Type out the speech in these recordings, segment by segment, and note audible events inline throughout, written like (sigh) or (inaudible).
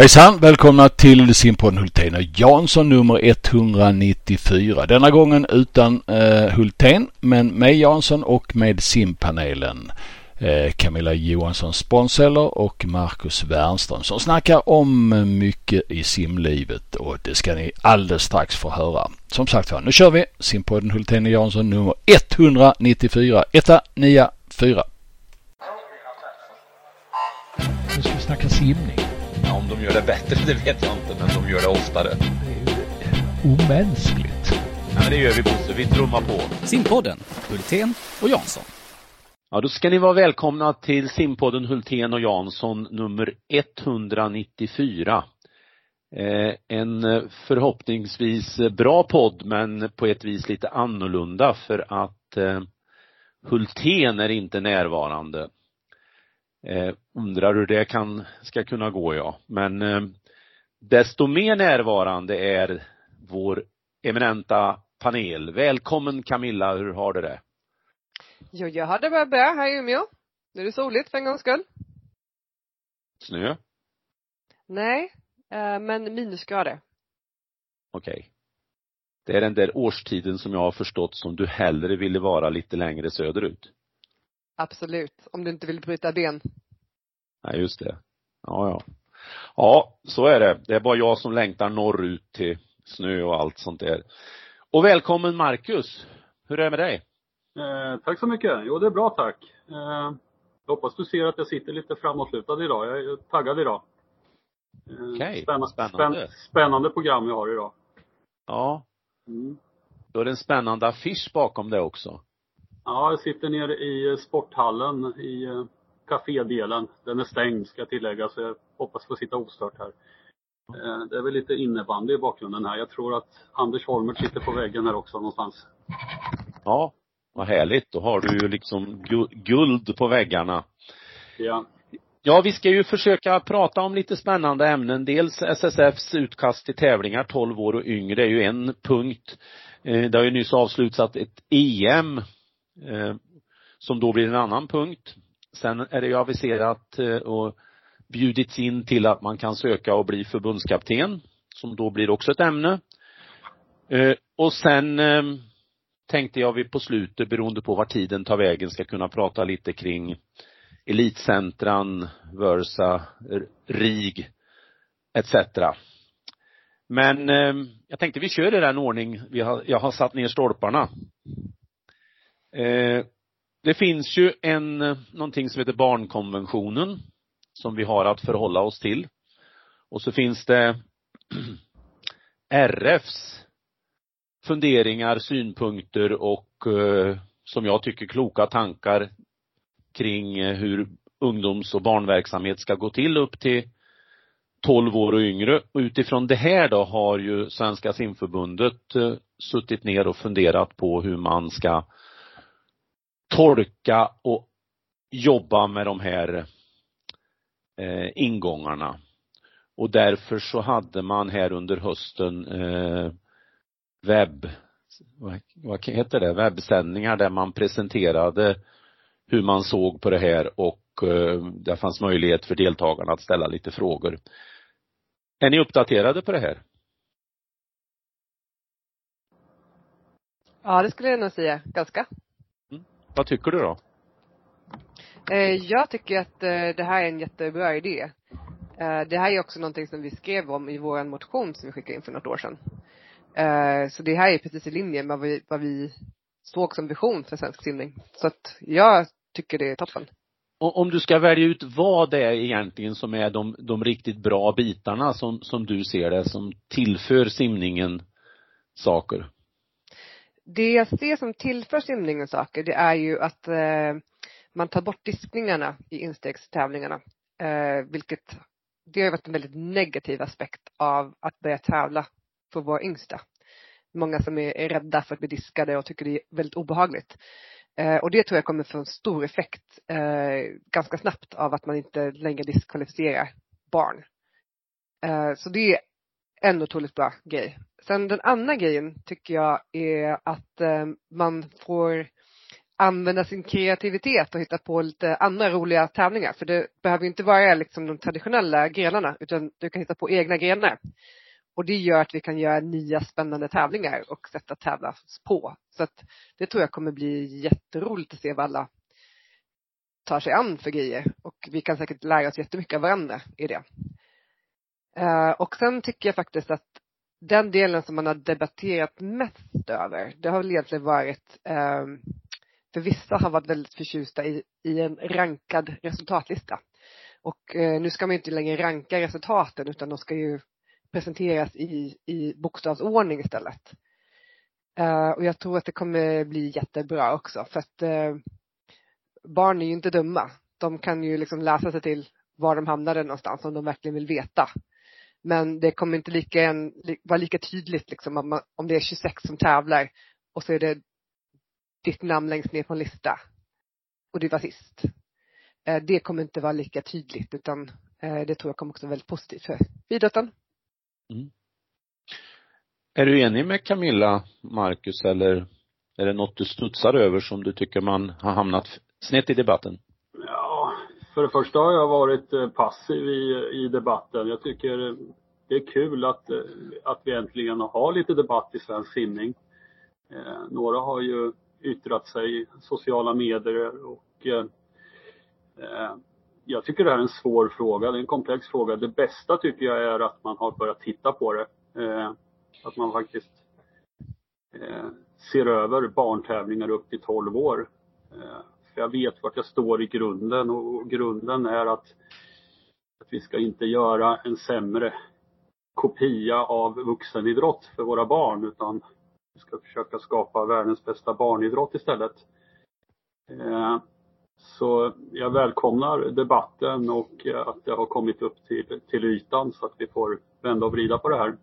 Hejsan! Välkomna till simpodden Hultén och Jansson nummer 194. Denna gången utan eh, Hultén men med Jansson och med simpanelen. Eh, Camilla Johansson Sponseller och Marcus Wernström som snackar om mycket i simlivet och det ska ni alldeles strax få höra. Som sagt var, nu kör vi simpodden Hultén och Jansson nummer 194. 194. Nu ska vi snacka simning. De gör det bättre, det vet jag inte, men de gör det oftare. Det är ju omänskligt. Ja, men det gör vi Bosse, vi trummar på. Simpodden, Hultén och Jansson. Ja, då ska ni vara välkomna till simpodden Hultén och Jansson nummer 194. Eh, en förhoppningsvis bra podd, men på ett vis lite annorlunda för att eh, Hultén är inte närvarande. Eh, undrar hur det kan, ska kunna gå ja. Men eh, desto mer närvarande är vår eminenta panel. Välkommen Camilla, hur har du det? Jo, jag har det bra här i Umeå. Nu är det soligt för en gångs skull. Snö? Nej, eh, men minusgrader. Okej. Det är den där årstiden som jag har förstått som du hellre ville vara lite längre söderut. Absolut. Om du inte vill bryta ben. Nej, just det. Ja, ja. Ja, så är det. Det är bara jag som längtar norrut till snö och allt sånt där. Och välkommen Marcus. Hur är det med dig? Eh, tack så mycket. Jo, det är bra tack. Eh, hoppas du ser att jag sitter lite framåtlutad idag. Jag är taggad idag. Eh, Okej, spänna- spännande. spänn- spännande program vi har idag. Ja, Mm. då är det en spännande affisch bakom det också. Ja, jag sitter nere i sporthallen i eh, kafédelen. Den är stängd ska tillägga, så jag hoppas få sitta ostört här. Eh, det är väl lite innebandy i bakgrunden här. Jag tror att Anders Holmert sitter på väggen här också någonstans. Ja, vad härligt. Då har du ju liksom gu- guld på väggarna. Ja. Ja, vi ska ju försöka prata om lite spännande ämnen. Dels SSFs utkast till tävlingar 12 år och yngre är ju en punkt. Eh, Det har ju nyss avslutat ett EM eh, som då blir en annan punkt. Sen är det ju aviserat eh, och bjudits in till att man kan söka och bli förbundskapten som då blir också ett ämne. Eh, och sen eh, tänkte jag vi på slutet, beroende på var tiden tar vägen, ska kunna prata lite kring elitcentran, Versa, RIG etc. Men eh, jag tänkte vi kör i den ordning vi har, jag har satt ner stolparna. Det finns ju en, eh, någonting som heter barnkonventionen som vi har att förhålla oss till. Och så finns det (clears throat) RFs funderingar, synpunkter och eh, som jag tycker kloka tankar kring eh, hur ungdoms och barnverksamhet ska gå till upp till 12 år och yngre. Och utifrån det här då har ju Svenska simförbundet eh, suttit ner och funderat på hur man ska tolka och jobba med de här eh, ingångarna. Och därför så hade man här under hösten eh, webb, vad, vad heter det, webbsändningar där man presenterade hur man såg på det här och eh, där fanns möjlighet för deltagarna att ställa lite frågor. Är ni uppdaterade på det här? Ja, det skulle jag nog säga. Ganska. Vad tycker du då? Eh, jag tycker att eh, det här är en jättebra idé. Eh, det här är också någonting som vi skrev om i vår motion som vi skickade in för något år sedan. Så det här är precis i linje med vad vi, vad vi såg som vision för svensk simning. Så att jag tycker det är toppen. Om du ska välja ut vad det är egentligen som är de, de riktigt bra bitarna som, som du ser det, som tillför simningen saker. Det jag ser som tillför simningen saker, det är ju att eh, man tar bort diskningarna i instegstävlingarna. Eh, vilket, det har varit en väldigt negativ aspekt av att börja tävla för våra yngsta. Många som är, är rädda för att bli diskade och tycker det är väldigt obehagligt. Eh, och det tror jag kommer få en stor effekt eh, ganska snabbt av att man inte längre diskvalificerar barn. Eh, så det är en otroligt bra grej. Sen den andra grejen tycker jag är att eh, man får använda sin kreativitet och hitta på lite andra roliga tävlingar. För det behöver inte vara liksom de traditionella grenarna utan du kan hitta på egna grenar. Och det gör att vi kan göra nya spännande tävlingar och sätta tävlas på. Så att det tror jag kommer bli jätteroligt att se vad alla tar sig an för grejer. Och vi kan säkert lära oss jättemycket av varandra i det. Eh, och sen tycker jag faktiskt att den delen som man har debatterat mest över, det har väl egentligen varit ehm, för vissa har varit väldigt förtjusta i, i en rankad resultatlista. Och eh, nu ska man inte längre ranka resultaten utan de ska ju presenteras i, i bokstavsordning istället. Eh, och jag tror att det kommer bli jättebra också för att eh, barn är ju inte dumma. De kan ju liksom läsa sig till var de hamnade någonstans om de verkligen vill veta. Men det kommer inte lika en, vara lika tydligt liksom om, man, om det är 26 som tävlar och så är det ditt namn längst ner på en lista. Och du var sist. Eh, det kommer inte vara lika tydligt utan eh, det tror jag kommer också vara väldigt positivt för idrotten. Mm. Är du enig med Camilla, Marcus, eller är det något du studsar över som du tycker man har hamnat snett i debatten? För det första har jag varit eh, passiv i, i debatten. Jag tycker eh, det är kul att, eh, att vi äntligen har lite debatt i svensk simning. Eh, några har ju yttrat sig i sociala medier och eh, jag tycker det här är en svår fråga, det är en komplex fråga. Det bästa tycker jag är att man har börjat titta på det. Eh, att man faktiskt eh, ser över barntävlingar upp till 12 år. För jag vet vart jag står i grunden och grunden är att, att vi ska inte göra en sämre kopia av vuxenidrott för våra barn utan vi ska försöka skapa världens bästa barnidrott istället. Eh, så jag välkomnar debatten och att det har kommit upp till, till ytan så att vi får vända och vrida på det här.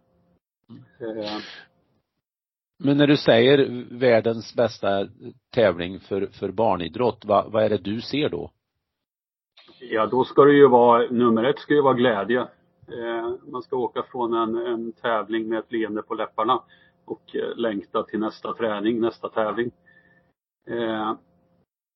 Men när du säger världens bästa tävling för, för barnidrott, vad, vad är det du ser då? Ja, då ska det ju vara, nummer ett ska ju vara glädje. Eh, man ska åka från en, en tävling med ett leende på läpparna och eh, längta till nästa träning, nästa tävling. Eh,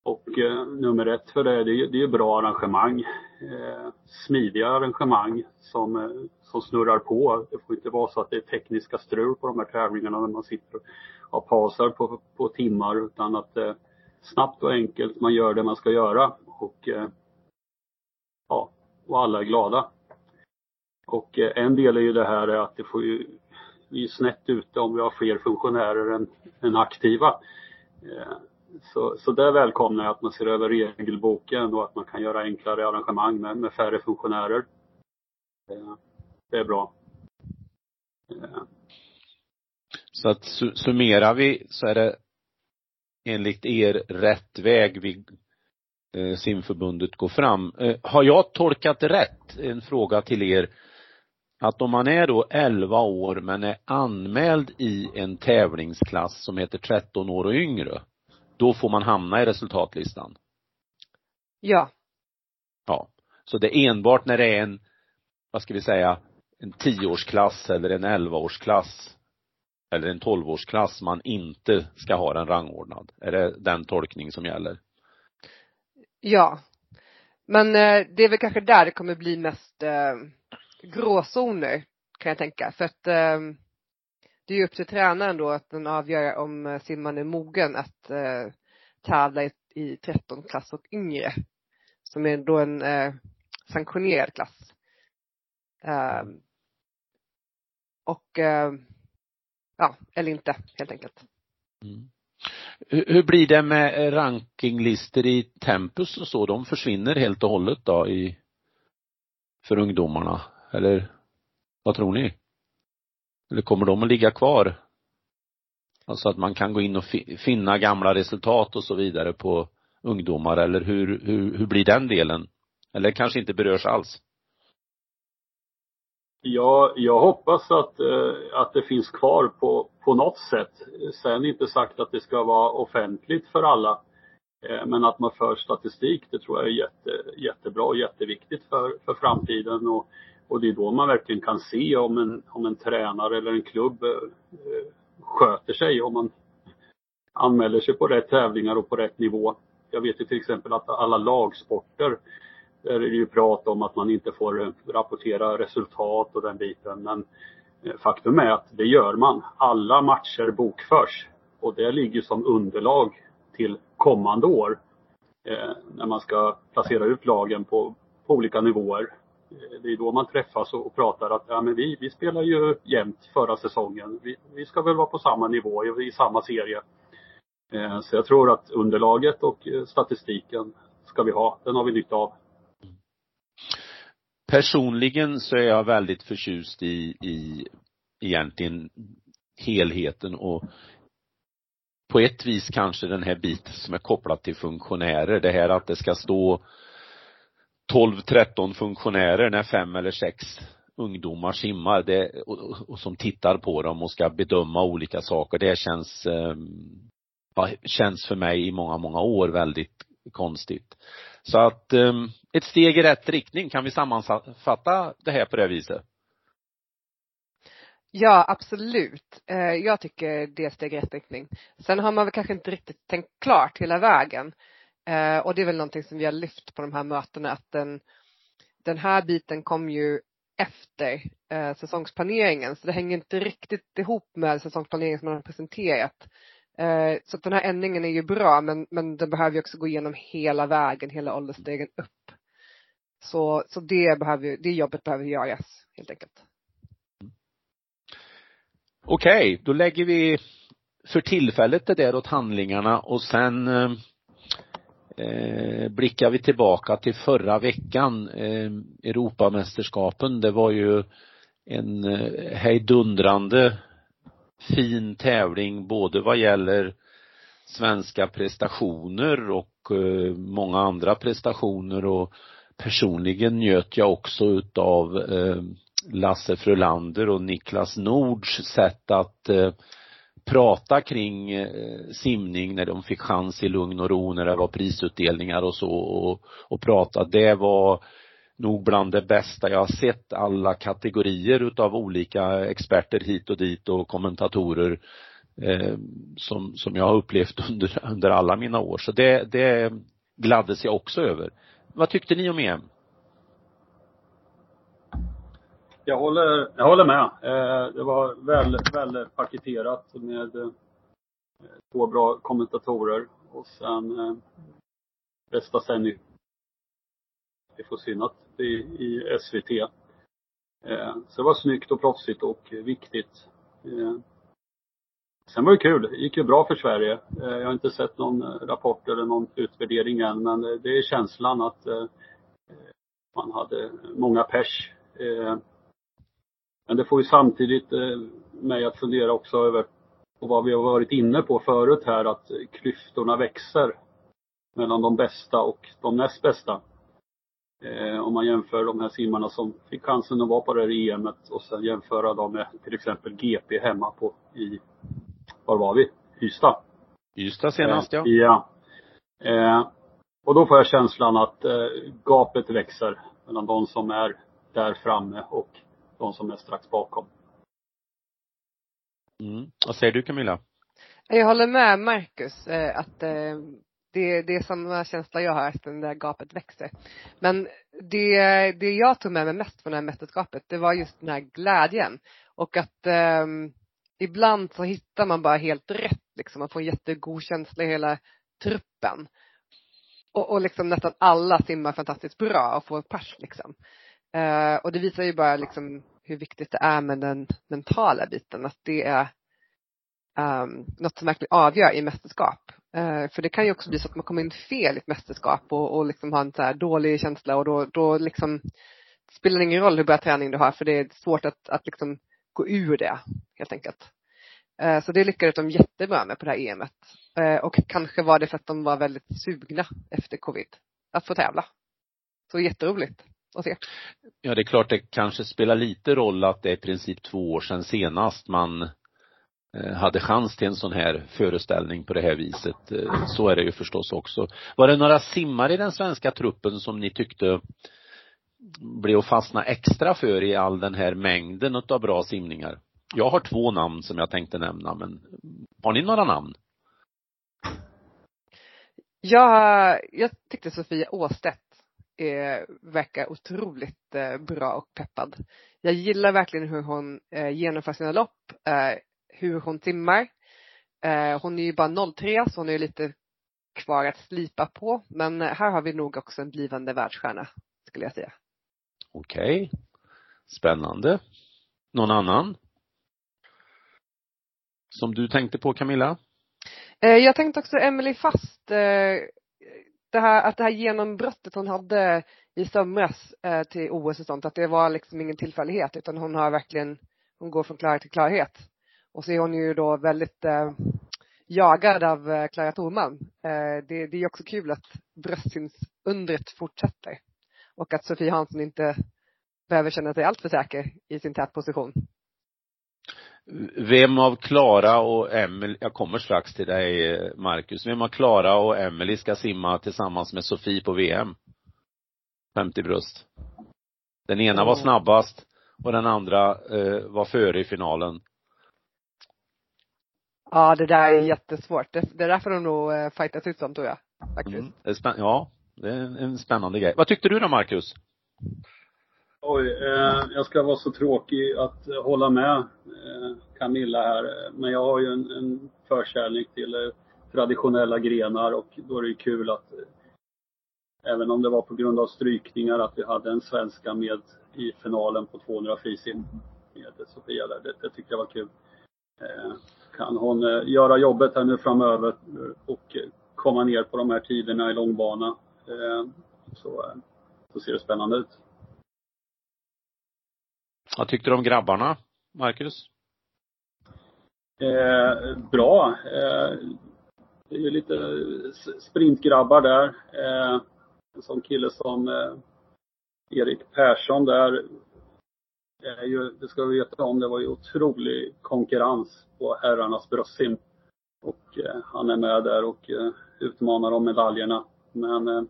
och eh, nummer ett för det, det är, det är bra arrangemang. Eh, smidiga arrangemang som, eh, som snurrar på. Det får inte vara så att det är tekniska strul på de här tävlingarna när man sitter och har pauser på, på timmar utan att eh, snabbt och enkelt man gör det man ska göra och eh, ja, och alla är glada. Och eh, en del är ju det här att det får ju, vi är snett ute om vi har fler funktionärer än, än aktiva. Eh, så, så där välkomnar jag att man ser över regelboken och att man kan göra enklare arrangemang med, med färre funktionärer. Eh, det är bra. Eh. Så att summerar vi så är det enligt er rätt väg vi eh, simförbundet går fram. Har jag tolkat rätt? En fråga till er att om man är då 11 år men är anmäld i en tävlingsklass som heter 13 år och yngre, då får man hamna i resultatlistan? Ja. Ja. Så det är enbart när det är en, vad ska vi säga, en 10-årsklass eller en 11-årsklass eller en 12-årsklass man inte ska ha den rangordnad. Är det den tolkning som gäller? Ja. Men eh, det är väl kanske där det kommer bli mest eh, gråzoner kan jag tänka. För att eh, det är ju upp till tränaren då att den avgör om eh, simman är mogen att eh, tävla i, i 13 klass och yngre. Som är då en eh, sanktionerad klass. Eh, och eh, ja, eller inte helt enkelt. Mm. Hur blir det med eh, rankinglistor i Tempus och så? De försvinner helt och hållet då i, för ungdomarna? Eller vad tror ni? Eller kommer de att ligga kvar? Alltså att man kan gå in och finna gamla resultat och så vidare på ungdomar eller hur, hur, hur blir den delen? Eller kanske inte berörs alls? Ja, jag hoppas att, eh, att det finns kvar på, på något sätt. Sen inte sagt att det ska vara offentligt för alla. Eh, men att man för statistik, det tror jag är jätte, jättebra och jätteviktigt för, för framtiden. Och och det är då man verkligen kan se om en, om en tränare eller en klubb eh, sköter sig. Om man anmäler sig på rätt tävlingar och på rätt nivå. Jag vet ju till exempel att alla lagsporter, där är det ju prat om att man inte får eh, rapportera resultat och den biten. Men eh, faktum är att det gör man. Alla matcher bokförs. Och det ligger som underlag till kommande år. Eh, när man ska placera ut lagen på, på olika nivåer. Eh, det är då man träffas och, och pratar att ja, men vi, vi spelar ju jämnt förra säsongen. Vi, vi ska väl vara på samma nivå i, i samma serie. Eh, så jag tror att underlaget och eh, statistiken ska vi ha. Den har vi nytta av. Personligen så är jag väldigt förtjust i, i egentligen helheten och på ett vis kanske den här biten som är kopplad till funktionärer. Det här att det ska stå 12, 13 funktionärer när fem eller sex ungdomar simmar det, och, och, som tittar på dem och ska bedöma olika saker. Det känns, eh, känns för mig i många, många år väldigt konstigt. Så att eh, ett steg i rätt riktning, kan vi sammanfatta det här på det viset? Ja, absolut. Eh, jag tycker det är steg i rätt riktning. Sen har man väl kanske inte riktigt tänkt klart hela vägen. Eh, och det är väl någonting som vi har lyft på de här mötena att den, den här biten kom ju efter eh, säsongsplaneringen så det hänger inte riktigt ihop med säsongsplaneringen som man har presenterat. Eh, så att den här ändringen är ju bra men, men den behöver ju också gå igenom hela vägen, hela åldersstegen upp. Så, så det, behöver, det jobbet behöver göras helt enkelt. Okej, då lägger vi för tillfället det där åt handlingarna och sen eh, eh, blickar vi tillbaka till förra veckan, eh, Europamästerskapen. Det var ju en eh, hejdundrande fin tävling både vad gäller svenska prestationer och eh, många andra prestationer och personligen njöt jag också utav eh, Lasse Frölander och Niklas Nords sätt att eh, prata kring eh, simning när de fick chans i lugn och ro när det var prisutdelningar och så och, och prata. Det var nog bland det bästa jag har sett alla kategorier utav olika experter hit och dit och kommentatorer eh, som, som jag har upplevt (laughs) under, under alla mina år. Så det, det gladdes jag också över. Vad tyckte ni om EM? Jag håller, jag håller med. Eh, det var väl, väl paketerat med eh, två bra kommentatorer och sen eh, bästa sändning vi får synas i, i SVT. Eh, så det var snyggt och proffsigt och viktigt. Eh, sen var det kul. Det gick ju bra för Sverige. Eh, jag har inte sett någon eh, rapport eller någon utvärdering än men det är känslan att man hade många pers men det får ju samtidigt eh, mig att fundera också över och vad vi har varit inne på förut här att klyftorna växer mellan de bästa och de näst bästa. Eh, om man jämför de här simmarna som fick chansen att vara på det här EMet och sen jämföra dem med till exempel GP hemma på i, var var vi? Ystad. Ystad senast ja. Eh, ja. Eh, och då får jag känslan att gapet växer mellan de som är där framme och de som är strax bakom. Mm. Vad säger du Camilla? Jag håller med Marcus eh, att eh, det, det är samma känsla jag har, att det där gapet växer. Men det, det jag tog med mig mest från det här mästerskapet, det var just den här glädjen. Och att eh, ibland så hittar man bara helt rätt liksom. Man får en jättegod känsla i hela truppen. Och, och liksom nästan alla simmar fantastiskt bra och får pers liksom. Uh, och det visar ju bara liksom hur viktigt det är med den mentala biten, att det är um, något som verkligen avgör i mästerskap. Uh, för det kan ju också bli så att man kommer in fel i ett mästerskap och, och liksom har en så här dålig känsla och då, då liksom spelar det ingen roll hur bra träning du har för det är svårt att, att liksom gå ur det helt enkelt. Uh, så det lyckades de jättebra med på det här EMet. Eh, och kanske var det för att de var väldigt sugna efter covid att få tävla. Så jätteroligt att se. Ja, det är klart det kanske spelar lite roll att det är i princip två år sedan senast man eh, hade chans till en sån här föreställning på det här viset. Eh, så är det ju förstås också. Var det några simmare i den svenska truppen som ni tyckte blev att fastna extra för i all den här mängden av bra simningar? Jag har två namn som jag tänkte nämna, men har ni några namn? Jag, jag tyckte Sofia Åstedt eh, verkar otroligt eh, bra och peppad. Jag gillar verkligen hur hon eh, genomför sina lopp, eh, hur hon simmar. Eh, hon är ju bara 03 så hon är lite kvar att slipa på. Men här har vi nog också en blivande världsstjärna, skulle jag säga. Okej. Okay. Spännande. Någon annan? Som du tänkte på Camilla? Eh, jag tänkte också Emily Fast, eh, det här, att det här genombrottet hon hade i somras eh, till OS och sånt, att det var liksom ingen tillfällighet utan hon har verkligen, hon går från klarhet till klarhet. Och så är hon ju då väldigt eh, jagad av eh, Klara Thorman. Eh, det, det är också kul att bröstsynsundret fortsätter. Och att Sofie Hansson inte behöver känna sig alltför säker i sin tätposition. Vem av Klara och Emily, jag kommer strax till dig Marcus, vem av Klara och Emily ska simma tillsammans med Sofie på VM? 50 bröst. Den ena var snabbast och den andra eh, var före i finalen. Ja, det där är jättesvårt. Det, det där får de nog eh, fightas ut om tror jag. Faktiskt. Mm, det är ja, det är en spännande grej. Vad tyckte du då Marcus? Oj, eh, jag ska vara så tråkig att hålla med eh, Camilla här. Men jag har ju en, en förkärlek till eh, traditionella grenar och då är det ju kul att eh, även om det var på grund av strykningar att vi hade en svenska med i finalen på 200 frisim med Sofia där. Det, det tyckte jag var kul. Eh, kan hon eh, göra jobbet här nu framöver och komma ner på de här tiderna i långbana så, så ser det spännande ut. Vad tyckte du om grabbarna, Marcus? Eh, bra. Eh, det är ju lite sprintgrabbar där. Eh, en sån kille som eh, Erik Persson där är ju, det ska vi veta om, det var ju otrolig konkurrens på herrarnas bröstsim. Och eh, han är med där och eh, utmanar om medaljerna. Men eh,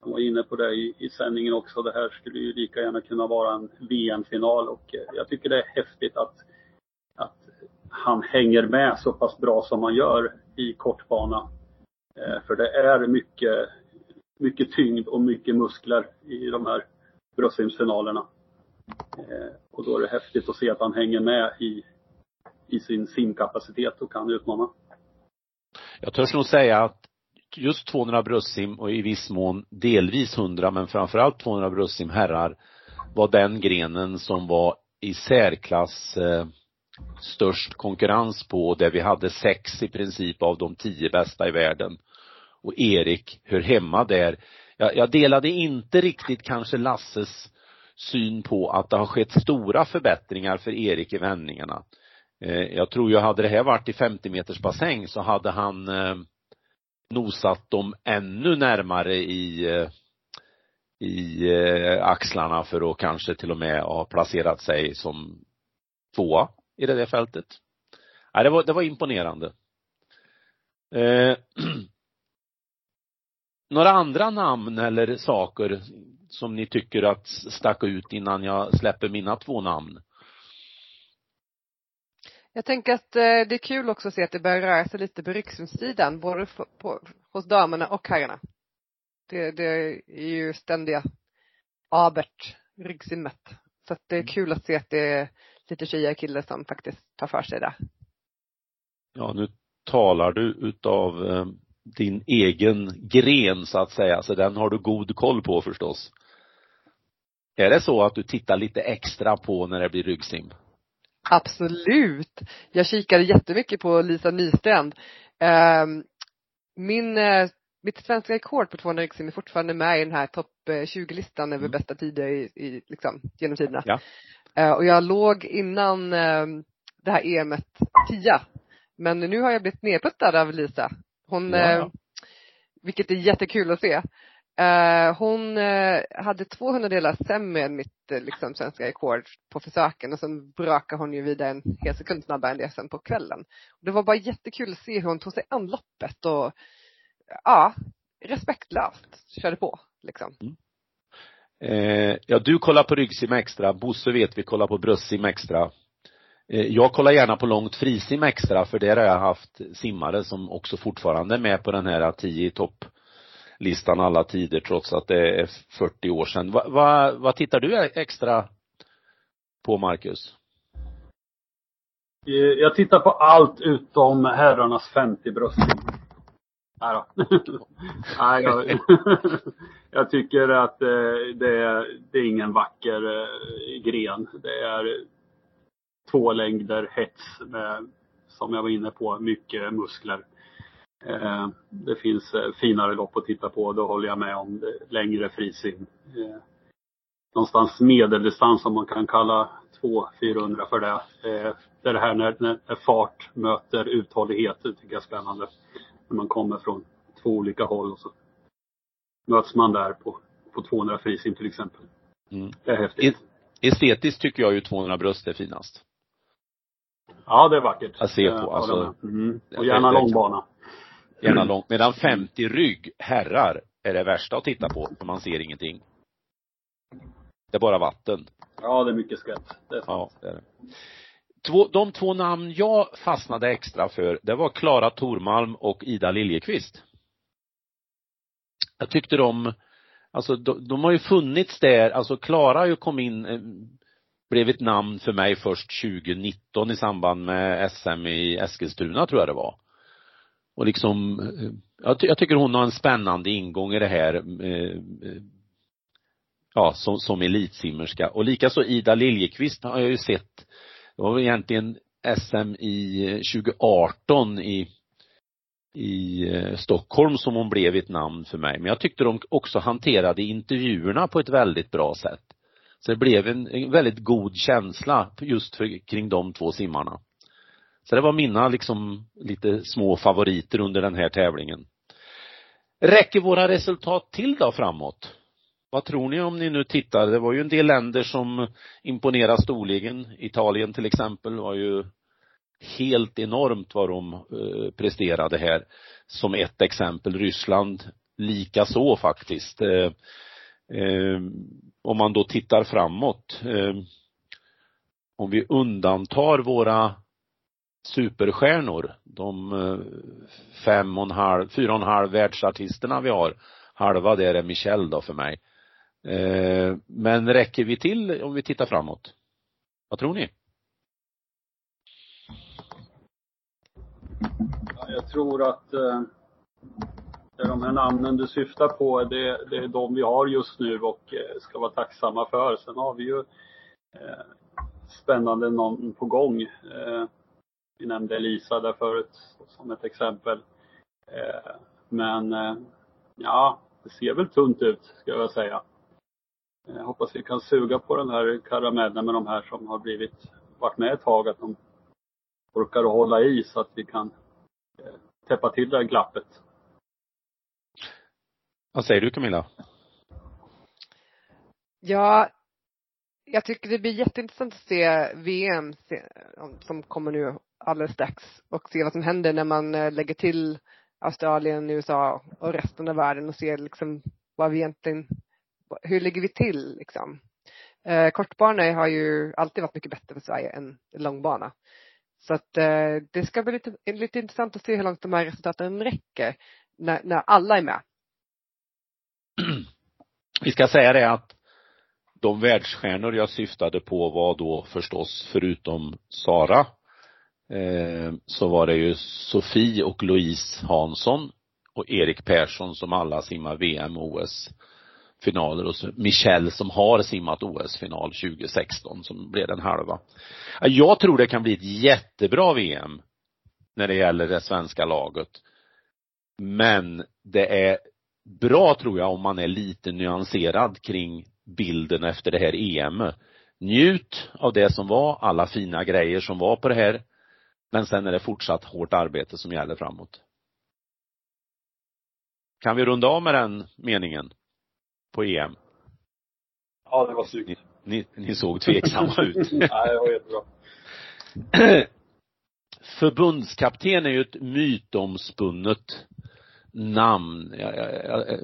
han var inne på det i, i sändningen också. Det här skulle ju lika gärna kunna vara en VM-final och eh, jag tycker det är häftigt att, att han hänger med så pass bra som han gör i kortbana. Eh, för det är mycket, mycket tyngd och mycket muskler i de här bröstsimsfinalerna. Eh, och då är det häftigt att se att han hänger med i, i sin simkapacitet och kan utmana. Jag törs nog säga att just 200 bröstsim och i viss mån delvis 100 men framförallt 200 bröstsim herrar var den grenen som var i särklass eh, störst konkurrens på där vi hade sex i princip av de tio bästa i världen. Och Erik hör hemma där. Jag, jag delade inte riktigt kanske Lasses syn på att det har skett stora förbättringar för Erik i vändningarna. Eh, jag tror ju hade det här varit i 50 meters bassäng så hade han eh, nosat dem ännu närmare i eh, i eh, axlarna för att kanske till och med ha placerat sig som tvåa i det där fältet. Ja, det var, det var imponerande. Eh, (clears throat) några andra namn eller saker som ni tycker att stack ut innan jag släpper mina två namn? Jag tänker att eh, det är kul också att se att det börjar röra sig lite på ryggsimssidan, både på, på, hos damerna och herrarna. Det, det är ju ständiga abert, ryggsimmet. Så att det är mm. kul att se att det är lite tjejer och killar som faktiskt tar för sig det. Ja, nu talar du utav eh, din egen gren så att säga, så den har du god koll på förstås. Är det så att du tittar lite extra på när det blir ryggsim? Absolut. Jag kikade jättemycket på Lisa Nystrand. Ehm, min, eh, mitt svenska rekord på 200 ryggsim är fortfarande med i den här topp 20-listan över mm. bästa tider i, i liksom, genom tiderna. Ja. Eh, och jag låg innan ehm, det här EMet tia. Men nu har jag blivit nedputtad av Lisa. Hon, ja. Eh, vilket är jättekul att se. Eh, hon eh, hade 200 delar sämre än mitt eh, liksom, svenska rekord på försöken och sen brakade hon ju vidare en hel sekund snabbare än det sen på kvällen. Det var bara jättekul att se hur hon tog sig an loppet och ja, respektlöst körde på liksom. Mm. Eh, ja, du kollar på ryggsim extra, Bosse vet vi kollar på bröstsim extra. Eh, jag kollar gärna på långt frisim extra för där har jag haft simmare som också fortfarande är med på den här 10 i topp listan alla tider trots att det är 40 år sedan. Vad va, va tittar du extra på Marcus? Eh, jag tittar på allt utom herrarnas 50 bröstsim. Nej då. (laughs) Nej, jag, (laughs) jag tycker att eh, det är, det är ingen vacker eh, gren. Det är två längder hets med, som jag var inne på, mycket muskler. Det finns finare lopp att titta på, då håller jag med om längre frisim. Någonstans medeldistans om man kan kalla 200-400 för det. Det är det här när, när fart möter uthållighet, det tycker jag är spännande när man kommer från två olika håll och så möts man där på, på 200 frisim till exempel. Mm. Det är häftigt. Estetiskt tycker jag ju 200 bröst är finast. Ja, det är vackert. Att se på. Alltså, mm. Och gärna långbana. Gärna lång. Medan 50 rygg, herrar, är det värsta att titta på, för man ser ingenting. Det är bara vatten. Ja, det är mycket skvätt. Det är sant. Ja, det är det två, de två namn jag fastnade extra för, det var Klara Tormalm och Ida Liljekvist. Jag tyckte de, alltså de, de har ju funnits där, alltså Klara har ju kommit in, eh, blev ett namn för mig först 2019 i samband med SM i Eskilstuna tror jag det var. Och liksom, eh, jag, jag, jag tycker hon har en spännande ingång i det här eh, eh, ja, som, som elitsimmerska. Och likaså Ida Liljekvist har jag ju sett det var egentligen SM i eh, 2018 i i eh, Stockholm som hon blev ett namn för mig. Men jag tyckte de också hanterade intervjuerna på ett väldigt bra sätt. Så det blev en, en väldigt god känsla just för, kring de två simmarna. Så det var mina liksom lite små favoriter under den här tävlingen. Räcker våra resultat till då framåt? Vad tror ni om ni nu tittar? Det var ju en del länder som imponerade storligen. Italien till exempel var ju helt enormt vad de eh, presterade här. Som ett exempel. Ryssland lika så faktiskt. Eh, eh, om man då tittar framåt. Eh, om vi undantar våra superstjärnor, de eh, fem och en halv, fyra och en halv världsartisterna vi har. Halva där är Michelle då för mig. Eh, men räcker vi till om vi tittar framåt? Vad tror ni? Jag tror att eh, de här namnen du syftar på, det, det är de vi har just nu och ska vara tacksamma för. Sen har vi ju spännande namn på gång. Eh, vi nämnde Elisa där förut som ett exempel. Eh, men eh, ja, det ser väl tunt ut, ska jag säga. Jag hoppas vi kan suga på den här karamellen med de här som har blivit, varit med ett tag, att de orkar att hålla i så att vi kan eh, täppa till det här glappet. Vad säger du Camilla? Ja, jag tycker det blir jätteintressant att se VM som kommer nu alldeles strax och se vad som händer när man eh, lägger till Australien, USA och resten av världen och se liksom vad vi egentligen hur ligger vi till liksom? Eh, kortbana har ju alltid varit mycket bättre för Sverige än långbana. Så att eh, det ska bli lite, lite intressant att se hur långt de här resultaten räcker när, när alla är med. (clears throat) Vi ska säga det att de världsstjärnor jag syftade på var då förstås, förutom Sara, eh, så var det ju Sofie och Louise Hansson och Erik Persson som alla simmar VM och OS finaler och så Michelle som har simmat OS-final 2016 som blev den halva. Jag tror det kan bli ett jättebra VM när det gäller det svenska laget. Men det är bra tror jag om man är lite nyanserad kring bilden efter det här EM. Njut av det som var, alla fina grejer som var på det här. Men sen är det fortsatt hårt arbete som gäller framåt. Kan vi runda av med den meningen? på EM? Ja, det var snyggt. Ni, ni såg tveksamma ut. (laughs) Nej, det var jättebra. (clears throat) Förbundskapten är ju ett mytomspunnet namn. Jag, jag,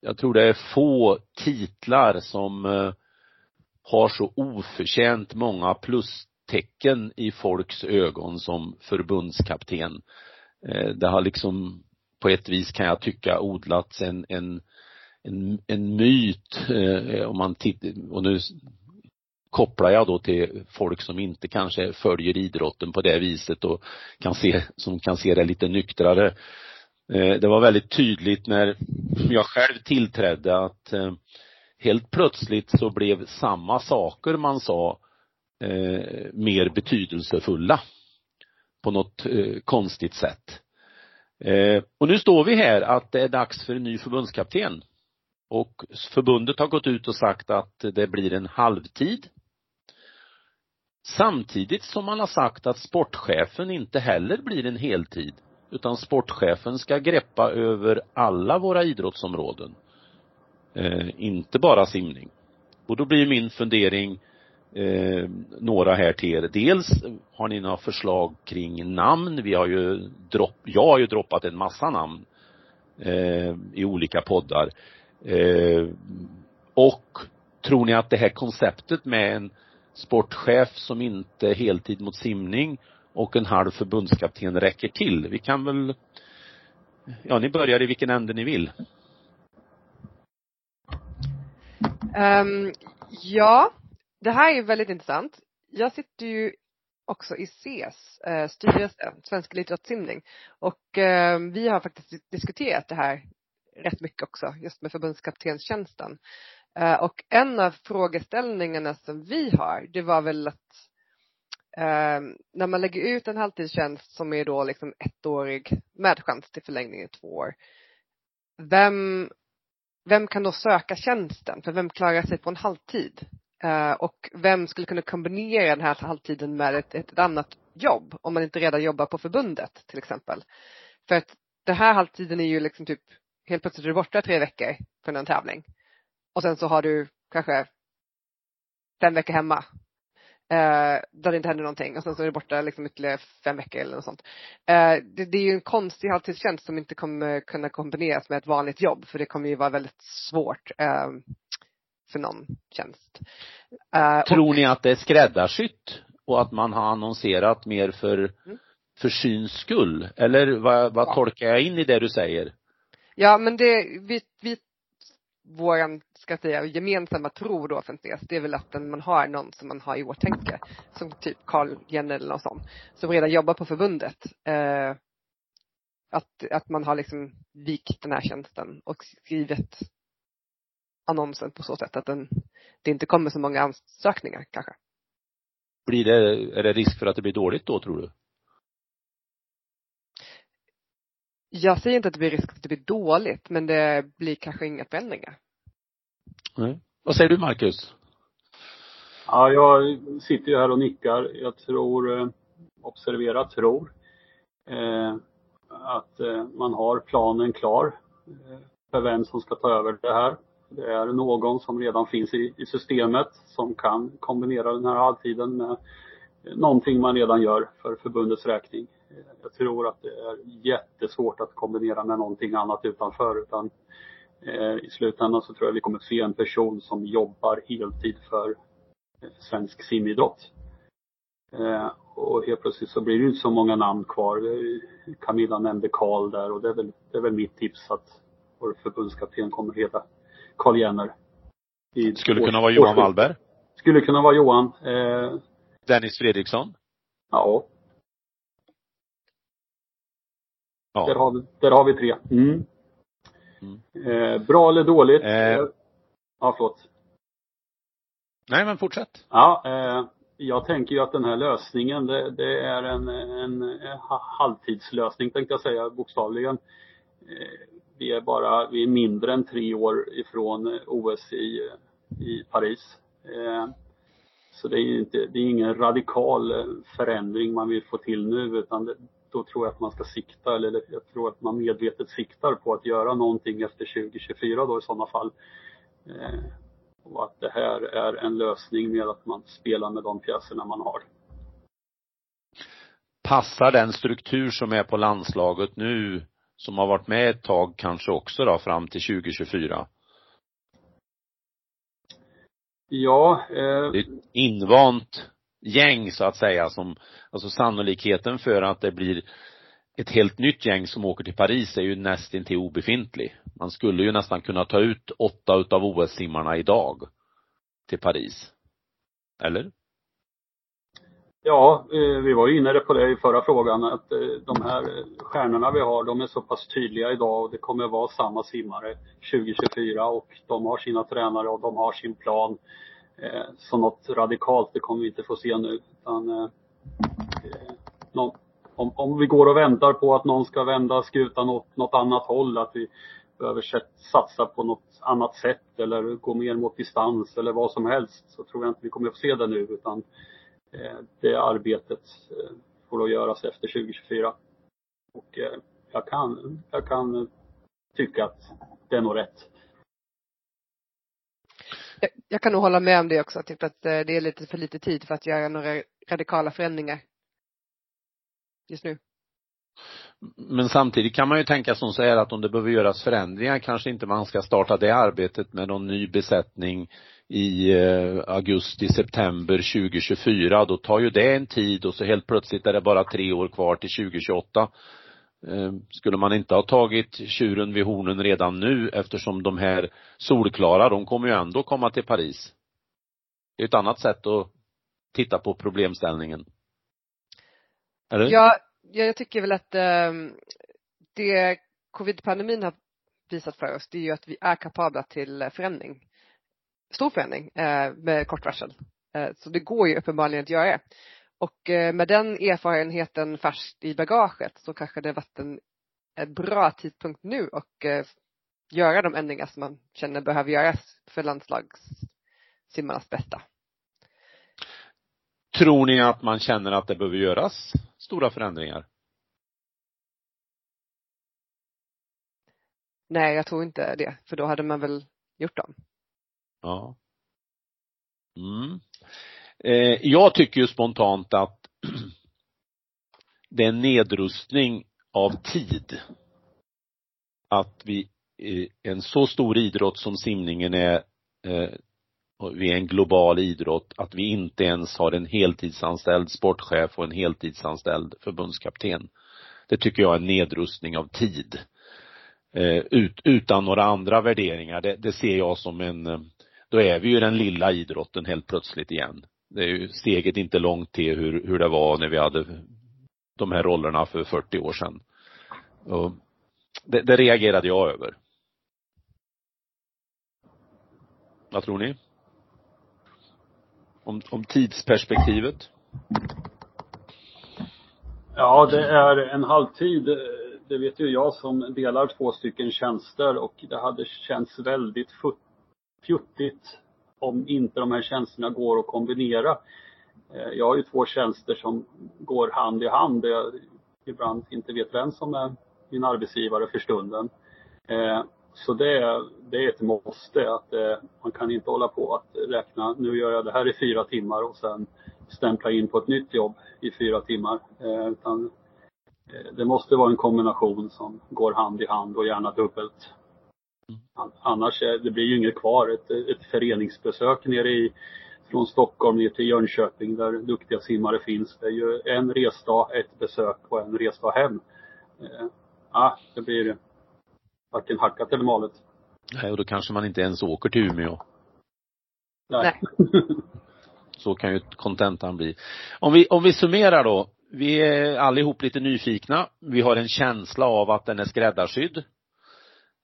jag, tror det är få titlar som uh, har så oförtjänt många plus tecken i folks ögon som förbundskapten. Eh, det har liksom på ett vis kan jag tycka odlats en, en, en, en myt eh, om man tittar, och nu kopplar jag då till folk som inte kanske följer idrotten på det viset och kan se, som kan se det lite nyktrare. Eh, det var väldigt tydligt när jag själv tillträdde att helt plötsligt så blev samma saker man sa eh, mer betydelsefulla på något eh, konstigt sätt. Eh, och nu står vi här att det är dags för en ny förbundskapten. Och förbundet har gått ut och sagt att det blir en halvtid Samtidigt som man har sagt att sportchefen inte heller blir en heltid utan sportchefen ska greppa över alla våra idrottsområden. Eh, inte bara simning. Och då blir min fundering eh, några här till er. Dels har ni några förslag kring namn. Vi har ju dropp, jag har ju droppat en massa namn eh, i olika poddar. Eh, och tror ni att det här konceptet med en sportchef som inte är heltid mot simning och en halv förbundskapten räcker till. Vi kan väl, ja ni börjar i vilken ände ni vill. Um, ja, det här är väldigt intressant. Jag sitter ju också i SES eh, styrelse, Svensk elitidrottssimning. Och eh, vi har faktiskt diskuterat det här rätt mycket också, just med förbundskaptenstjänsten. Eh, och en av frågeställningarna som vi har, det var väl att eh, när man lägger ut en halvtidstjänst som är då liksom ettårig med chans till förlängning i två år. Vem, vem kan då söka tjänsten? För vem klarar sig på en halvtid? Eh, och vem skulle kunna kombinera den här halvtiden med ett, ett annat jobb om man inte redan jobbar på förbundet till exempel. För att den här halvtiden är ju liksom typ helt plötsligt är du borta tre veckor från en tävling. Och sen så har du kanske fem veckor hemma. Eh, där det inte händer någonting och sen så är du borta liksom ytterligare fem veckor eller något sånt. Eh, det, det, är ju en konstig halvtidstjänst som inte kommer kunna kombineras med ett vanligt jobb för det kommer ju vara väldigt svårt eh, för någon tjänst. Eh, Tror och, ni att det är skräddarsytt och att man har annonserat mer för, mm. för syns skull? Eller vad, vad ja. tolkar jag in i det du säger? Ja men det, vi, vi våran, ska säga, gemensamma tro då för SES, det är väl att man har någon som man har i åtanke. Som typ Carl Jenner eller något sånt. Som redan jobbar på förbundet. Eh, att, att man har liksom vikt den här tjänsten och skrivit annonsen på så sätt att den, det inte kommer så många ansökningar kanske. Blir det, är det risk för att det blir dåligt då tror du? Jag säger inte att det blir risk att det blir dåligt, men det blir kanske inga förändringar. Nej. Vad säger du Marcus? Ja, jag sitter ju här och nickar. Jag tror, eh, observera tror, eh, att eh, man har planen klar eh, för vem som ska ta över det här. Det är någon som redan finns i, i systemet som kan kombinera den här halvtiden med någonting man redan gör för förbundets räkning. Jag tror att det är jättesvårt att kombinera med någonting annat utanför utan eh, i slutändan så tror jag vi kommer se en person som jobbar heltid för eh, svensk simidrott. Eh, och helt plötsligt så blir det inte så många namn kvar. Camilla nämnde Karl där och det är väl, det är väl mitt tips att vår förbundskapten kommer heta Karl Jenner. Skulle kunna vara Johan Wallberg? Skulle kunna vara Johan. Dennis Fredriksson? Ja. Ja. Där, har vi, där har vi tre. Mm. Mm. Eh, bra eller dåligt? Eh. Ja, förlåt. Nej, men fortsätt. Ja, eh, jag tänker ju att den här lösningen, det, det är en, en, en, halvtidslösning tänkte jag säga bokstavligen. Eh, vi är bara, vi är mindre än tre år ifrån OS i, i Paris. Eh, så det är inte, det är ingen radikal eh, förändring man vill få till nu utan det, då tror jag att man ska sikta, eller jag tror att man medvetet siktar på att göra någonting efter 2024 då i sådana fall. Eh, och att det här är en lösning med att man spelar med de pjäserna man har. Passar den struktur som är på landslaget nu, som har varit med ett tag kanske också då fram till 2024? Ja. Eh, det är ett invant gäng så att säga som, alltså sannolikheten för att det blir ett helt nytt gäng som åker till Paris är ju nästintill obefintlig. Man skulle ju nästan kunna ta ut åtta utav OS-simmarna idag till Paris. Eller? Ja, eh, vi var ju inne på det i förra frågan att eh, de här stjärnorna vi har, de är så pass tydliga idag och det kommer vara samma simmare 2024 och de har sina tränare och de har sin plan. Eh, så något radikalt, det kommer vi inte få se nu. Utan, om, om vi går och väntar på att någon ska vända skutan åt något annat håll, att vi behöver satsa på något annat sätt eller gå mer mot distans eller vad som helst, så tror jag inte vi kommer att få se det nu utan det arbetet eh, får då göras efter 2024. Och eh, jag kan, jag kan tycka att det är nog rätt. Jag, kan nog hålla med om det också, typ att det är lite för lite tid för att göra några radikala förändringar. Just nu. Men samtidigt kan man ju tänka som så här att om det behöver göras förändringar kanske inte man ska starta det arbetet med någon ny besättning i eh, augusti, september 2024, då tar ju det en tid och så helt plötsligt är det bara tre år kvar till 2028. Eh, skulle man inte ha tagit tjuren vid hornen redan nu eftersom de här solklara, de kommer ju ändå komma till Paris. Det är ett annat sätt att titta på problemställningen. Eller? Ja, jag tycker väl att eh, det covid-pandemin har visat för oss, det är ju att vi är kapabla till förändring stor förändring eh, med kort varsel. Eh, så det går ju uppenbarligen att göra. Och eh, med den erfarenheten färskt i bagaget så kanske det varit en, en bra tidpunkt nu och göra de ändringar som man känner behöver göras för landslagssimmarnas bästa. Tror ni att man känner att det behöver göras stora förändringar? Nej, jag tror inte det, för då hade man väl gjort dem. Ja. Mm. Eh, jag tycker ju spontant att (clears throat) det är en nedrustning av tid. Att vi, eh, en så stor idrott som simningen är, eh, vi är en global idrott, att vi inte ens har en heltidsanställd sportchef och en heltidsanställd förbundskapten. Det tycker jag är en nedrustning av tid. Eh, ut, utan några andra värderingar. Det, det ser jag som en eh, då är vi ju den lilla idrotten helt plötsligt igen. Det är ju steget inte långt till hur, hur det var när vi hade de här rollerna för 40 år sedan. Och det, det reagerade jag över. Vad tror ni? Om, om tidsperspektivet? Ja, det är en halvtid. Det vet ju jag som delar två stycken tjänster och det hade känts väldigt futtigt fjuttigt om inte de här tjänsterna går att kombinera. Eh, jag har ju två tjänster som går hand i hand där jag ibland inte vet vem som är min arbetsgivare för stunden. Eh, så det är, det är ett måste att eh, man kan inte hålla på att räkna, nu gör jag det här i fyra timmar och sen stämpla in på ett nytt jobb i fyra timmar. Utan det måste vara en kombination som går hand i hand och gärna dubbelt. Annars är, det blir ju inget kvar. Ett, ett föreningsbesök nere i, från Stockholm ner till Jönköping där duktiga simmare finns. Det är ju en resdag, ett besök och en resdag hem. Eh, ah, det blir varken hackat eller malet. Nej, och då kanske man inte ens åker till Umeå. Nej. (laughs) Så kan ju kontentan bli. Om vi, om vi summerar då. Vi är allihop lite nyfikna. Vi har en känsla av att den är skräddarsydd.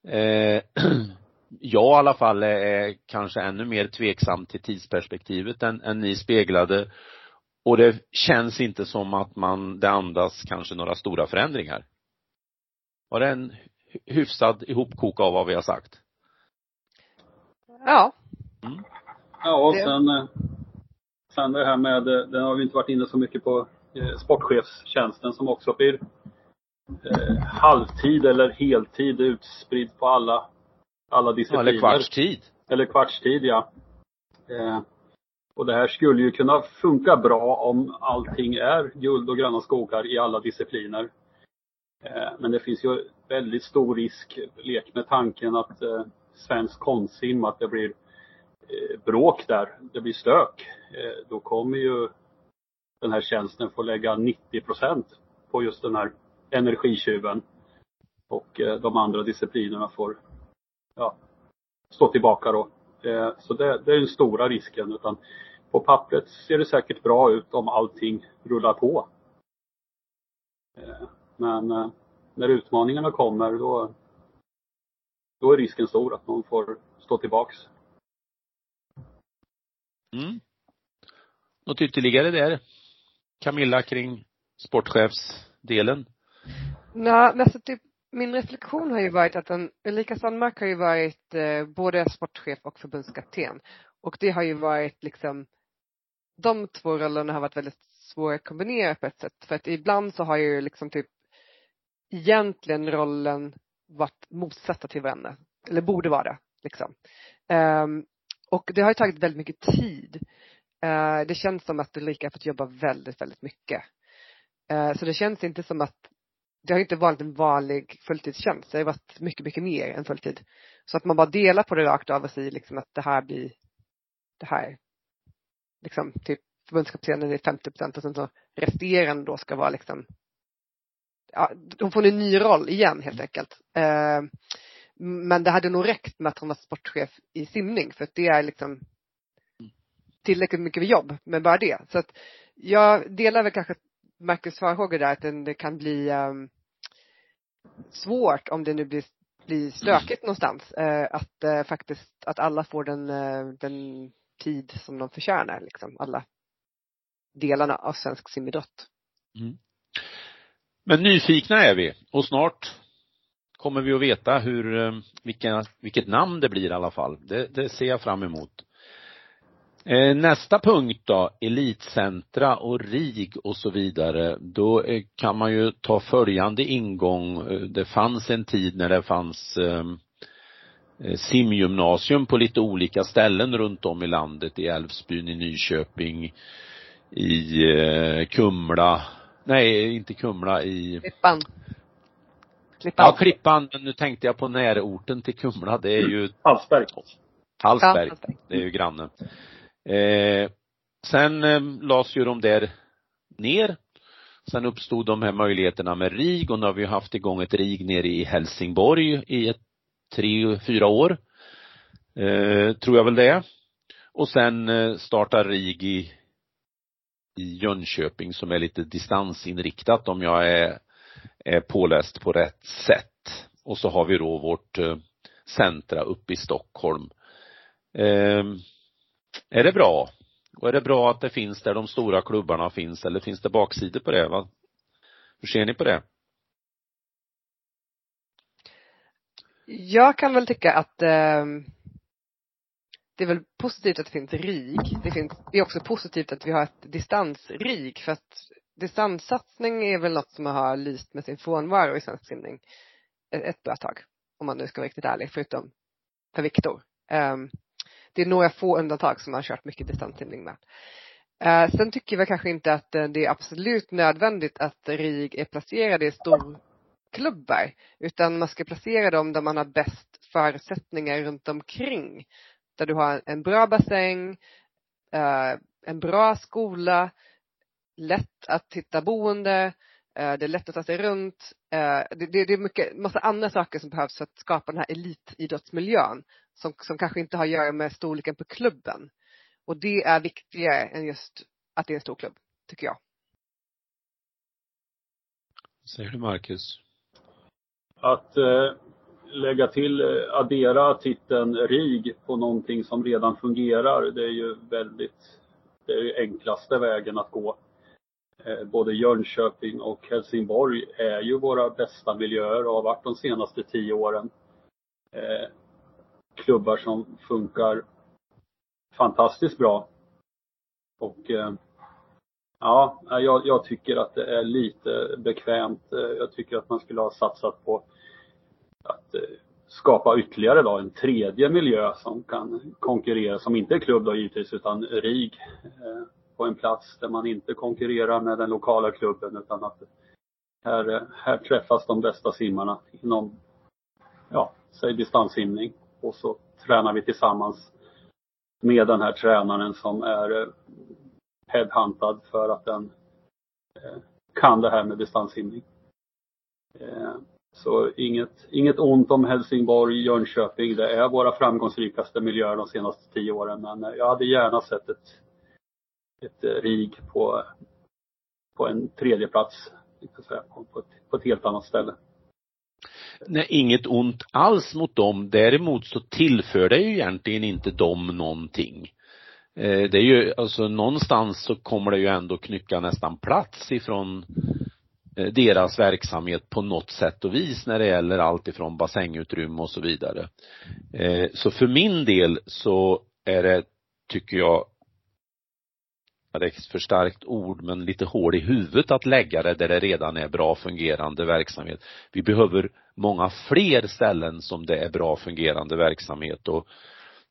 Eh, (clears throat) jag i alla fall är kanske ännu mer tveksam till tidsperspektivet än, än ni speglade. Och det känns inte som att man, det andas kanske några stora förändringar. Var det en hyfsad ihopkok av vad vi har sagt? Ja. Mm. Ja, och sen, eh, sen det här med, den har vi inte varit inne så mycket på, eh, sportchefstjänsten som också blir eh, halvtid eller heltid utspridd på alla, alla discipliner. Eller kvartstid. Eller kvartstid, ja. Eh, och det här skulle ju kunna funka bra om allting är guld och gröna skogar i alla discipliner. Eh, men det finns ju väldigt stor risk, lek med tanken att eh, svensk konstsim, att det blir eh, bråk där, det blir stök. Eh, då kommer ju den här tjänsten får lägga 90 procent på just den här energitjuven. Och eh, de andra disciplinerna får ja, stå tillbaka då. Eh, så det, det är den stora risken. Utan på pappret ser det säkert bra ut om allting rullar på. Eh, men eh, när utmaningarna kommer då, då är risken stor att någon får stå tillbaks. Mm. Något ytterligare där? Camilla kring sportchefsdelen? Nej, men alltså typ min reflektion har ju varit att en, Ulrika Sandmark har ju varit eh, både sportchef och förbundskapten. Och det har ju varit liksom, de två rollerna har varit väldigt svåra att kombinera på ett sätt. För att ibland så har ju liksom typ egentligen rollen varit motsatta till varandra. Eller borde vara det, liksom. Um, och det har ju tagit väldigt mycket tid. Uh, det känns som att Ulrika har fått jobba väldigt, väldigt mycket. Uh, så det känns inte som att det har inte varit en vanlig fulltidstjänst. Det har varit mycket, mycket mer än fulltid. Så att man bara delar på det rakt av och säger liksom att det här blir det här. Liksom typ förbundskaptenen är 50 procent och sen så resterande då ska vara liksom ja, hon får en ny roll igen helt enkelt. Eh, men det hade nog räckt med att hon var sportchef i simning för att det är liksom tillräckligt mycket jobb med bara det. Så att jag delar väl kanske Marcus farhågor där att det kan bli um, svårt om det nu blir, blir stökigt någonstans. Uh, att uh, faktiskt, att alla får den, uh, den tid som de förtjänar liksom. Alla delarna av svensk simidrott. Mm. Men nyfikna är vi och snart kommer vi att veta hur, vilka, vilket namn det blir i alla fall. Det, det ser jag fram emot. Eh, nästa punkt då, elitcentra och RIG och så vidare. Då eh, kan man ju ta följande ingång. Eh, det fanns en tid när det fanns simgymnasium på lite olika ställen runt om i landet. I Älvsbyn, i Nyköping, i Kumla. Nej, inte Kumla, i Klippan. Klippan. Ja, Klippan. Nu tänkte jag på närorten till Kumla. Det är ju Hallsberg. Hallsberg. Det är ju grannen. Eh, sen eh, lades ju de där ner. Sen uppstod de här möjligheterna med RIG och nu har vi haft igång ett RIG nere i Helsingborg i ett, tre, fyra år. Eh, tror jag väl det. Och sen eh, startar RIG i, i Jönköping som är lite distansinriktat om jag är, är påläst på rätt sätt. Och så har vi då vårt eh, centra uppe i Stockholm. Eh, är det bra? Och är det bra att det finns där de stora klubbarna finns eller finns det baksidor på det? Va? Hur ser ni på det? Jag kan väl tycka att eh, det är väl positivt att det finns RIG. Det, finns, det är också positivt att vi har ett distans-RIG. för att distanssatsning är väl något som har lyst med sin frånvaro i svensk simning ett bra tag. Om man nu ska vara riktigt ärlig, förutom för Viktor. Um, det är några få undantag som man har kört mycket distanssimning med. Eh, sen tycker vi kanske inte att eh, det är absolut nödvändigt att RIG är placerade i storklubbar. Utan man ska placera dem där man har bäst förutsättningar runt omkring. Där du har en bra bassäng, eh, en bra skola, lätt att hitta boende, eh, det är lätt att ta sig runt. Eh, det, det är mycket, massa andra saker som behövs för att skapa den här elitidrottsmiljön som, som kanske inte har att göra med storleken på klubben. Och det är viktigare än just att det är en stor klubb, tycker jag. Säger du Marcus? Att eh, lägga till, eh, addera titeln RIG på någonting som redan fungerar, det är ju väldigt, det är ju enklaste vägen att gå. Eh, både Jönköping och Helsingborg är ju våra bästa miljöer och har varit de senaste tio åren. Eh, klubbar som funkar fantastiskt bra. Och eh, ja, jag, jag, tycker att det är lite bekvämt. Eh, jag tycker att man skulle ha satsat på att eh, skapa ytterligare då en tredje miljö som kan konkurrera, som inte är klubb då givetvis, utan RIG. Eh, på en plats där man inte konkurrerar med den lokala klubben utan att här, eh, här träffas de bästa simmarna inom, ja, säg distanssimning och så tränar vi tillsammans med den här tränaren som är eh, headhuntad för att den eh, kan det här med distanssimning. Eh, så inget, inget ont om Helsingborg, Jönköping. Det är våra framgångsrikaste miljöer de senaste tio åren. Men jag hade gärna sett ett, ett RIG på, på en tredje plats på, ett, på ett helt annat ställe. Nej, inget ont alls mot dem. Däremot så tillför det ju egentligen inte dem någonting. Eh, det är ju, alltså någonstans så kommer det ju ändå knycka nästan plats ifrån eh, deras verksamhet på något sätt och vis när det gäller allt ifrån bassängutrymme och så vidare. Eh, så för min del så är det, tycker jag, det är ett för starkt ord, men lite hål i huvudet att lägga det där det redan är bra fungerande verksamhet. Vi behöver många fler ställen som det är bra fungerande verksamhet och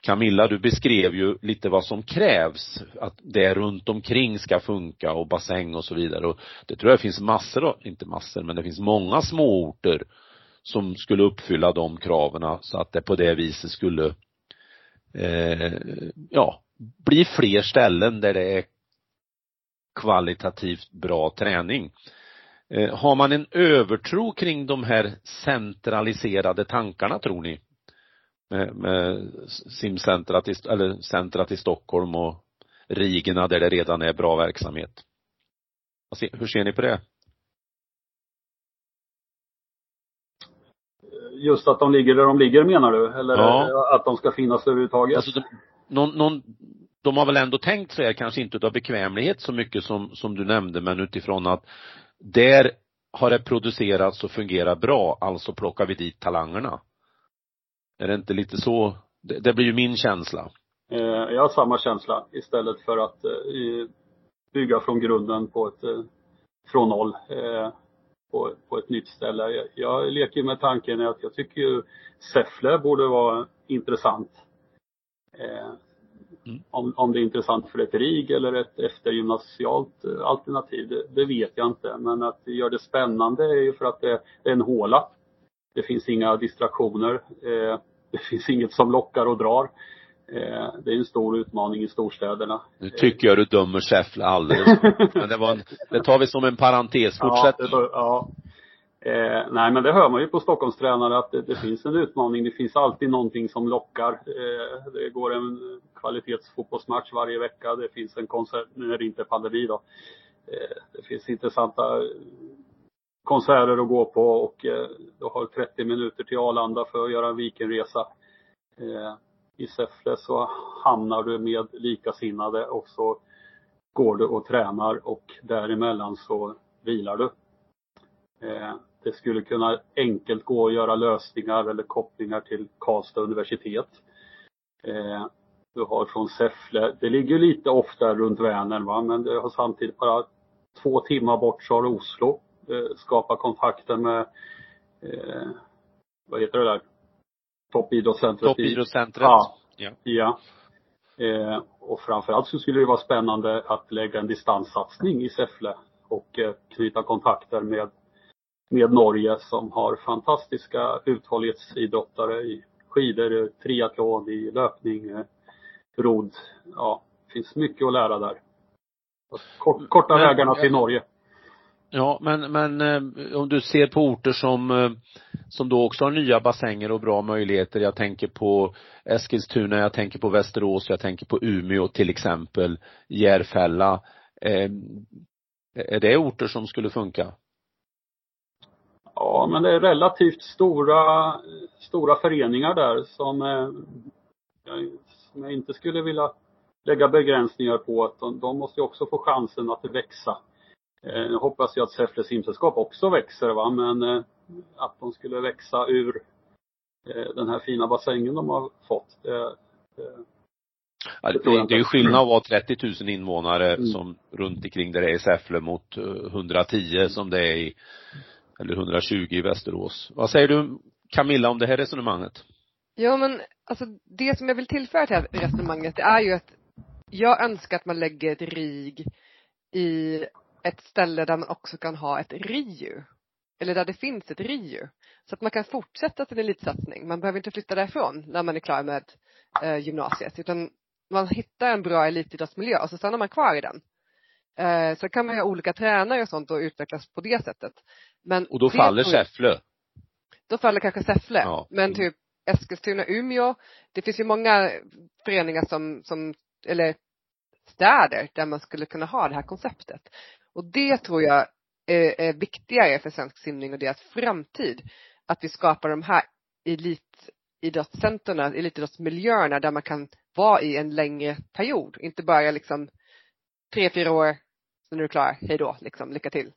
Camilla, du beskrev ju lite vad som krävs, att det runt omkring ska funka och bassäng och så vidare och det tror jag finns massor av, inte massor, men det finns många småorter som skulle uppfylla de kraven så att det på det viset skulle eh, ja, bli fler ställen där det är kvalitativt bra träning. Eh, har man en övertro kring de här centraliserade tankarna tror ni? med, med simcentrat i, eller centrat i Stockholm och Rigorna där det redan är bra verksamhet. Hur ser ni på det? Just att de ligger där de ligger menar du? Eller ja. att de ska finnas överhuvudtaget? Alltså någon, någon, de har väl ändå tänkt sig, kanske inte utav bekvämlighet så mycket som, som du nämnde, men utifrån att där har det producerats och fungerar bra, alltså plockar vi dit talangerna. Är det inte lite så? Det, det blir ju min känsla. Eh, jag har samma känsla istället för att eh, bygga från grunden på ett, eh, från noll eh, på, på ett nytt ställe. Jag, jag leker med tanken att jag tycker ju Säffle borde vara intressant. Mm. Om, om det är intressant för ett RIG eller ett eftergymnasialt alternativ, det, det, vet jag inte. Men att det gör det spännande är ju för att det, det är en håla. Det finns inga distraktioner. Eh, det finns (laughs) inget som lockar och drar. Eh, det är en stor utmaning i storstäderna. Nu tycker jag du dömer Säffle alldeles (laughs) Men det var en, det tar vi som en parentes. Fortsätt. Ja, det, ja. Eh, nej men det hör man ju på Stockholmstränare att det, det, finns en utmaning. Det finns alltid någonting som lockar. Eh, det går en kvalitetsfotbollsmatch varje vecka. Det finns en konsert, nu är det inte pandemi då. Eh, det finns intressanta konserter att gå på och eh, du har 30 minuter till Arlanda för att göra en weekendresa. Eh, I Säffle så hamnar du med likasinnade och så går du och tränar och däremellan så vilar du. Eh, det skulle kunna enkelt gå att göra lösningar eller kopplingar till Karlstad universitet. Du har från Säffle, det ligger lite ofta runt Vänern va, men det har samtidigt bara två timmar bort så har du Oslo Eh, skapa kontakter med, eh, vad heter det där? Toppidrottscentret. Toppidrottscentret. Ja. ja. ja. Eh, och framförallt så skulle det vara spännande att lägga en distanssatsning i Säffle och eh, knyta kontakter med, med Norge som har fantastiska uthållighetsidrottare i skidor, triathlon, i löpning, eh, rodd. Ja, det finns mycket att lära där. Kort, korta vägarna till Norge. Ja, men, men eh, om du ser på orter som, eh, som då också har nya bassänger och bra möjligheter. Jag tänker på Eskilstuna, jag tänker på Västerås, jag tänker på Umeå till exempel, Järfälla. Eh, är det orter som skulle funka? Ja, men det är relativt stora, stora föreningar där som, som jag inte skulle vilja lägga begränsningar på. Att de, de måste också få chansen att växa. Eh, nu hoppas jag att Säffle simsällskap också växer va, men eh, att de skulle växa ur eh, den här fina bassängen de har fått. Ja, det, det, det är ju skillnad att vara 30 000 invånare mm. som runt omkring där det är i Säffle mot 110 som det är i, eller 120 i Västerås. Vad säger du Camilla om det här resonemanget? Ja men alltså det som jag vill tillföra till det här resonemanget det är ju att jag önskar att man lägger ett RIG i ett ställe där man också kan ha ett RIU. Eller där det finns ett RIU. Så att man kan fortsätta sin elitsatsning. Man behöver inte flytta därifrån när man är klar med eh, gymnasiet. Utan man hittar en bra elitidrottsmiljö och så stannar man kvar i den. Eh, så kan man ha olika tränare och sånt och utvecklas på det sättet. Men Och då faller tror Säffle. Då faller kanske Säffle. Ja. Men typ Eskilstuna, Umeå. Det finns ju många föreningar som, som, eller städer där man skulle kunna ha det här konceptet. Och det tror jag är, är viktigare för svensk simning och deras framtid. Att vi skapar de här elitidrottscenterna, elitidrottsmiljöerna där man kan vara i en längre period. Inte bara liksom tre, fyra år, sen är du klar, hej då, liksom, lycka till.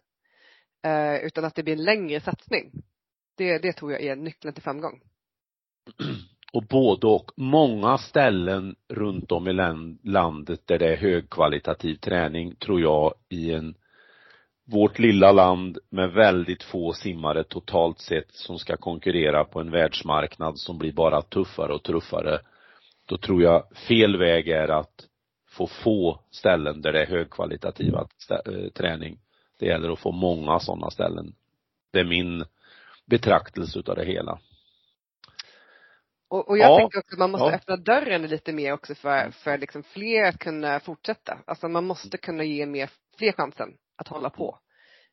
Eh, utan att det blir en längre satsning. Det, det tror jag är nyckeln till framgång. (clears throat) Och både och. Många ställen runt om i landet där det är högkvalitativ träning tror jag i en vårt lilla land med väldigt få simmare totalt sett som ska konkurrera på en världsmarknad som blir bara tuffare och tuffare. Då tror jag fel väg är att få få ställen där det är högkvalitativa eh, träning. Det gäller att få många sådana ställen. Det är min betraktelse utav det hela. Och, och jag Ja. tänker också att man måste Ja. öppna dörren lite mer också för, för liksom fler att kunna fortsätta. Alltså man måste kunna ge mer, fler chansen att hålla på.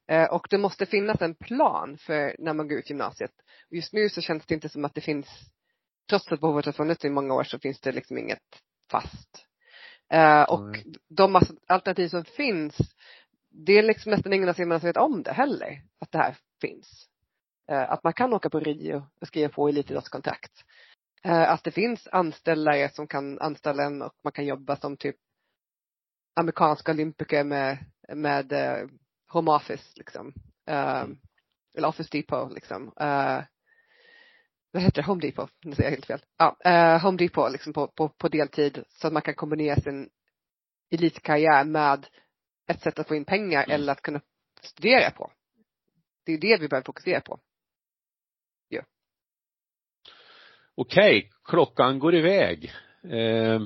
Eh, och det måste finnas en plan för när man går ut gymnasiet. Just nu så känns det inte som att det finns, trots att behovet har funnits i många år så finns det liksom inget fast. Eh, och Nej. de alternativ som finns, det är liksom nästan ingen av simmarna som vet om det heller, att det här finns. Eh, att man kan åka på Rio och skriva på elitidrottskontrakt. Eh, att det finns anställare som kan anställa en och man kan jobba som typ amerikanska olympiker med, med eh, home office liksom. Eller office depot liksom. Vad heter det? Home depot? Nu säger jag helt fel. Ja, home depot liksom på, på, på deltid så att man kan kombinera sin elitkarriär med ett sätt att få in pengar Mm. eller att kunna studera på. Det är det vi behöver fokusera på. Okej, klockan går iväg. Eh,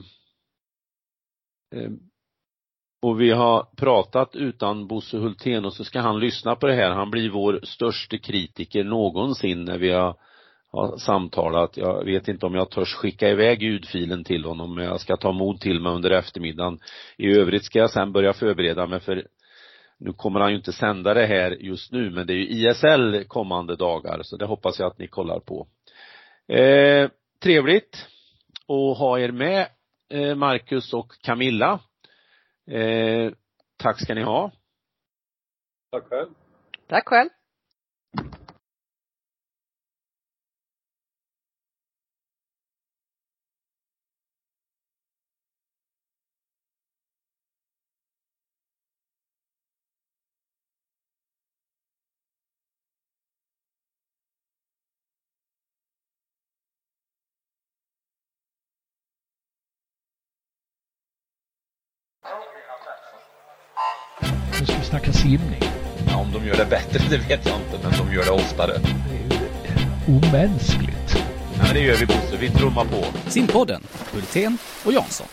eh, och vi har pratat utan Bosse Hultén och så ska han lyssna på det här. Han blir vår största kritiker någonsin när vi har, har samtalat. Jag vet inte om jag törs skicka iväg ljudfilen till honom men jag ska ta mod till mig under eftermiddagen. I övrigt ska jag sen börja förbereda mig för nu kommer han ju inte sända det här just nu men det är ju ISL kommande dagar så det hoppas jag att ni kollar på. Eh, trevligt att ha er med, eh, Marcus och Camilla. Eh, tack ska ni ha. Tack själv. Tack själv. Snacka simning. Ja, om de gör det bättre, (laughs) det vet jag inte, men de gör det oftare. Det är ju omänskligt. Ja, men det gör vi Bosse, vi trummar på. Simpodden, Hultén och Jansson.